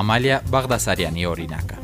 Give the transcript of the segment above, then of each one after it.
Ամալիա Բաղդասարյանի օրինակը։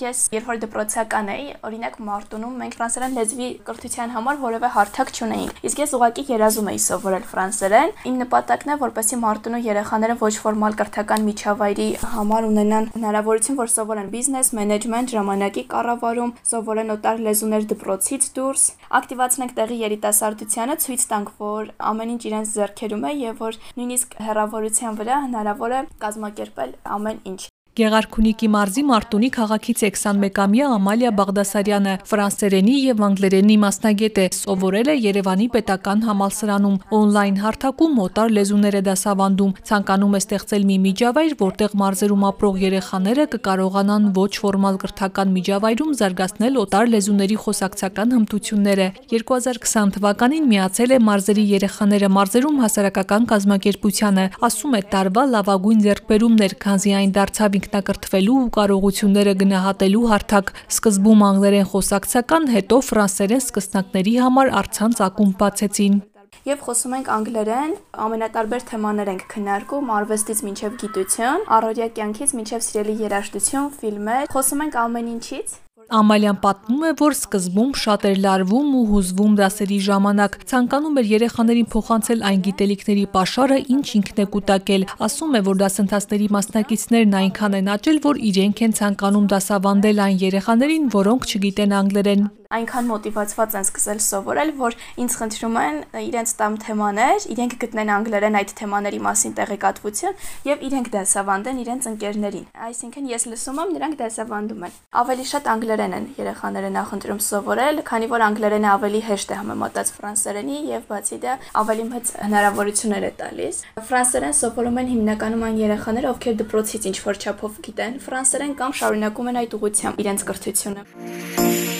Ես երբ որ դպրոցական էի, օրինակ Մարտունում մենք ֆրանսերեն լեզվի կրթության համար որևէ հարթակ չունեինք։ Իսկ ես ուղակի երազում էի սովորել ֆրանսերեն։ Իմ նպատակն է, որպեսզի Մարտունու երեխաները ոչ ֆորմալ կրթական միջավայրի համար ունենան հնարավորություն, որ սովորեն բիզնես, մենեջմենտ, ժամանակի կառավարում, սովորեն օտար լեզուներ դպրոցից դուրս, ակտիվացնենք տեղի երիտասարդությանը, ցույց տանք, որ ամեն ինչ իրենց ձեռքերում է եւ որ նույնիսկ հերավորության վրա հնարավոր է կազմակերպել ամեն ինչ։ Գեղարքունիքի մարզի Մարտունի քաղաքից 21-ամյա Ամալիա Բաղդասարյանը ֆրանսերենի եւ անգլերենի մասնագետ է, սովորել է Երևանի պետական համալսարանում, օնլայն հարթակում օտար լեզուներ է դասավանդում, ցանկանում է ստեղծել մի միջավայր, որտեղ մարզերում ապրող երեխաները կկարողանան ոչ ֆորմալ կրթական միջավայրում զարգացնել օտար լեզուների խոսակցական հմտությունները։ 2020 թվականին միացել է մարզերի երեխաները մարզերում հասարակական կազմակերպությանը, ասում է տարվա լավագույն ձեռքբերումներ, քանզի այն դարձավ ինքնակրթվելու ու կարողությունները գնահատելու հարթակ։ Սկզբում անգլերեն խոսակցական, հետո ֆրանսերեն սկսնակների համար առցանց ակումբ բացեցին եւ խոսում ենք անգլերեն, ամենատարբեր թեմաներ ենք քննարկում, արվեստից մինչեւ գիտություն, առօրյա կյանքից մինչեւ սիրելի երաժշտություն, ֆիլմեր, խոսում ենք ամեն ինչից Ամալյան պատմում է, որ սկզբում շատ էր լարվում ու հուզվում դասերի ժամանակ, ցանկանում էր երեխաներին փոխանցել այն գիտելիքների pašարը, ինչ ինքն է կուտակել։ Ասում է, որ դասընթացների մասնակիցներն այնքան են աճել, որ իրենք են ցանկանում դասավանդել այն երեխաներին, որոնք չգիտեն անգլերեն այնքան մոտիվացված են սկսել սովորել, որ ինձ խնդրում են իրենց տամ թեմաներ, իրենք գտնեն անգլերեն այդ թեմաների մասին տեղեկատվություն եւ իրենք դասավանդեն իրենց ընկերներին։ Այսինքն ես լսում եմ, նրանք դասավանդում են։ Ավելի շատ անգլերեն են երեխաները նախընտրում սովորել, քանի որ անգլերենը ավելի հեշտ է համեմատած ֆրանսերենի եւ բացի դա ավելի մեծ հնարավորություններ է տալիս։ Ֆրանսերեն սովորում են հիմնականում այն երեխաները, ովքեր դպրոցից ինչ որ չափով գիտեն ֆրանսերեն կամ շարունակում են այդ ուղղությամբ իրենց կրթությունը։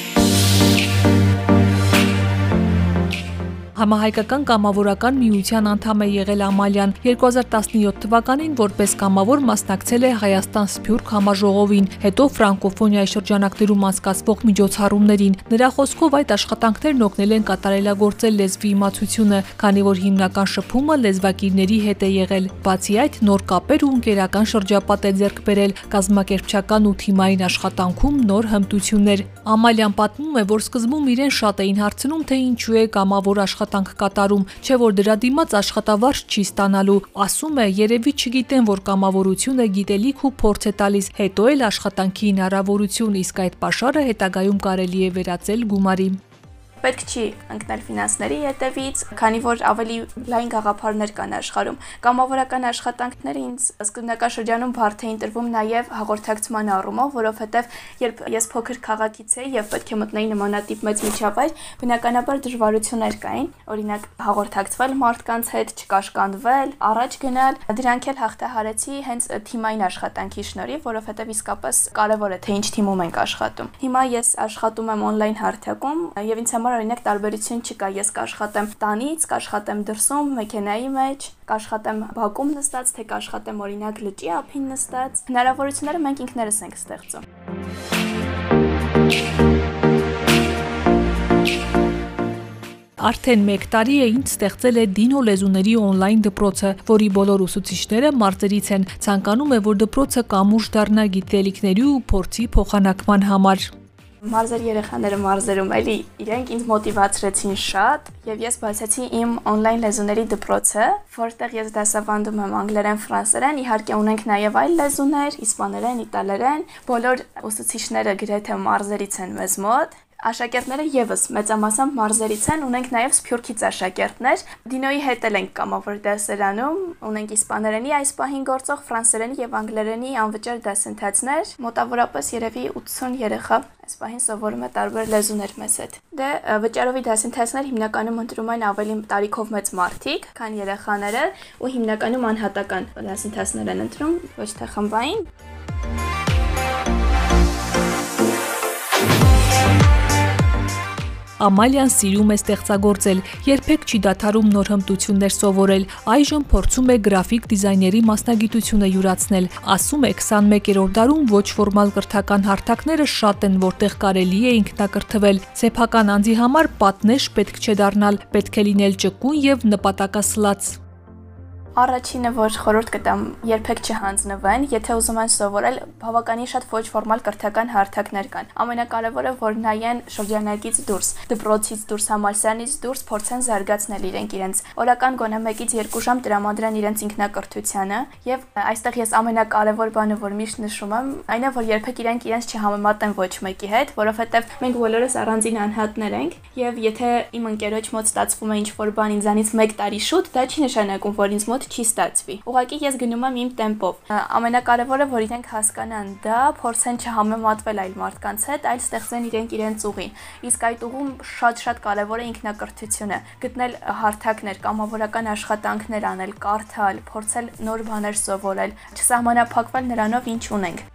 Համահայկական կամավորական միության անդամ է եղել Ամալյան։ 2017 թվականին որպես կամավոր մասնակցել է Հայաստան Սփյուռք համաժողովին, հետո ֆրանկոֆոնիայի շրջանակներում անցկացվող միջոցառումներին։ Նրա խոսքով այդ աշխատանքներն օգնել են կատարելագործել լեզվի իմացությունը, քանի որ հիմնական շփումը լեզվակիրների հետ է եղել։ Բացի այդ, նոր կապեր ու ընկերական շրջապատ է ձեռք բերել կազմակերպչական ու թիմային աշխատանքում նոր հմտություններ։ Ամալյան պատմում է, որ սկզբում իրեն շատ էին հարցնում, թե ինչու է կամավոր աշխատանք աշխատանք կատարում, չէ որ դրա դիմաց աշխատավարձ չի ստանալու։ Ասում է, երևի չգիտեն, որ կամավորությունը գիտելիք ու փորձ է տալիս, հետո էլ աշխատանքի հնարավորություն, իսկ այդ pašարը հետագայում կարելի է վերածել գումարի պետք չի ընկնել ֆինանսների ետևից, քանի որ ավելի լայն գաղափարներ կան աշխարհում։ Կամավորական աշխատանքները ինձ սկզբնական շրջանում բարդ էին տրվում նաև հաղորդակցման առումով, որովհետև երբ ես փոքր քաղաքից էի եւ պետք է մտնեի նմանատիպ մեծ միջավայր, բնականաբար դժվարություններ կային, օրինակ հաղորդակցվել մարդկանց հետ, չկաշկանդվել, առաջ գնալ։ Դրանք էլ հաղթահարեցի հենց թիմային աշխատանքի շնորհիվ, որովհետև իսկապես կարևոր է թե ինչ թիմում ենք աշխատում։ Հիմա ես աշխատում եմ on-line հարթակում եւ ինձ համար համար օրինակ տարբերություն չկա։ Ես կաշխատեմ տանից, կաշխատեմ դրսում, մեքենայի մեջ, կաշխատեմ բակում նստած, թե կաշխատեմ օրինակ լճի ափին նստած։ Հնարավորությունները մենք ինքներս ենք ստեղծում։ Արդեն 1 տարի է ինչ ստեղծել է Դինո լեզուների on-line դպրոցը, որի բոլոր ուսուցիչները մարզերից են։ Ցանկանում է, որ դպրոցը կամուրջ դառնա գիտելիքների ու փորձի փոխանակման համար։ Մարզեր երեխաները մարզերում էլի իրենք ինձ մոտիվացրեցին շատ եւ ես բացեցի իմ on-line լեզուների դպրոցը, որտեղ ես դասավանդում եմ անգլերեն, ֆրանսերեն, իհարկե ունենք նաեւ այլ լեզուներ՝ իսպաներեն, իտալերեն։ Բոլոր ուսուցիչները գրեթե մարզերից են մեզ մոտ Աշակերտները եւս մեծամասամբ մարզերից են, ունենք նաեւ Սփյուռքից աշակերտներ։ Դինոյի հետ էլ ենք կամավոր դասերանում, ունենք իսպաներենի այս պահին գործող, ֆրանսերենի եւ անգլերենի անվճար դասընթացներ։ Մոտավորապես երևի 80 երեխա այս պահին սովորում է տարբեր լեզուներ մեզ հետ։ Դե վճարովի դասընթացներ հիմնականում ընտրում են ավելի տարիքով մեծ մարդիկ, քան երեխաները, ու հիմնականում անհատական դասընթացներ են ընտրում, ոչ թե խմբային։ Ամալիան սիրում է ստեղծագործել, երբեք չի դադարում նոր հմտություններ սովորել, այժմ փորձում է գրաֆիկ դիզայների մասնագիտությունը յուրացնել։ Ասում է 21-րդ դարում ոչ ֆորմալ կրթական հարթակները շատ են, որտեղ կարելի է ինքնակրթվել։ Սեփական անձի համար պատնեշ պետք չէ դառնալ, պետք է լինել ճկուն եւ նպատակասլաց։ Առաջինը, որ խորհուրդ կտամ, երբեք չհանձնվեն, եթե ուզում են սովորել, բավականին շատ ոչ ֆորմալ կրթական հարթակներ կան։ Ամենակարևորը, որ նայեն շրջանակից դուրս, դպրոցից դուրս, համալսարանից դուրս փորձեն զարգացնել իրենք իրենց օրական գոնե 1-ից 2 ժամ տրամադրեն իրենց ինքնակրթությանը եւ այստեղ ես ամենակարևոր բանը, որ միշտ նշում եմ, այն է, որ երբեք իրենք իրենց չհամեմատեն ոչ մեկի հետ, որովհետեւ մենք բոլորս առանձին անհատներ ենք եւ եթե իմ ընկերոջ մոտ ստացվում է ինչ-որ բան ինձանից 1 տարի շուտ, դա չի նշանակում, որ ինձ մոտ չի ստացվի։ Ուղղակի ես գնում եմ իմ տեմպով։ Ամենակարևորը, որ իրենք հասկանան դա, փորձեն չհամեմատվել այլ մարդկանց հետ, այլ ստեղծեն իրենք իրենց ուղին։ Իսկ այդ ուղում շատ-շատ կարևոր է ինքնակրթությունը, գտնել հարթակներ, կամավորական աշխատանքներ անել, կարդալ, փորձել նոր բաներ սովորել, չսահմանափակվել նրանով, ինչ ունենք։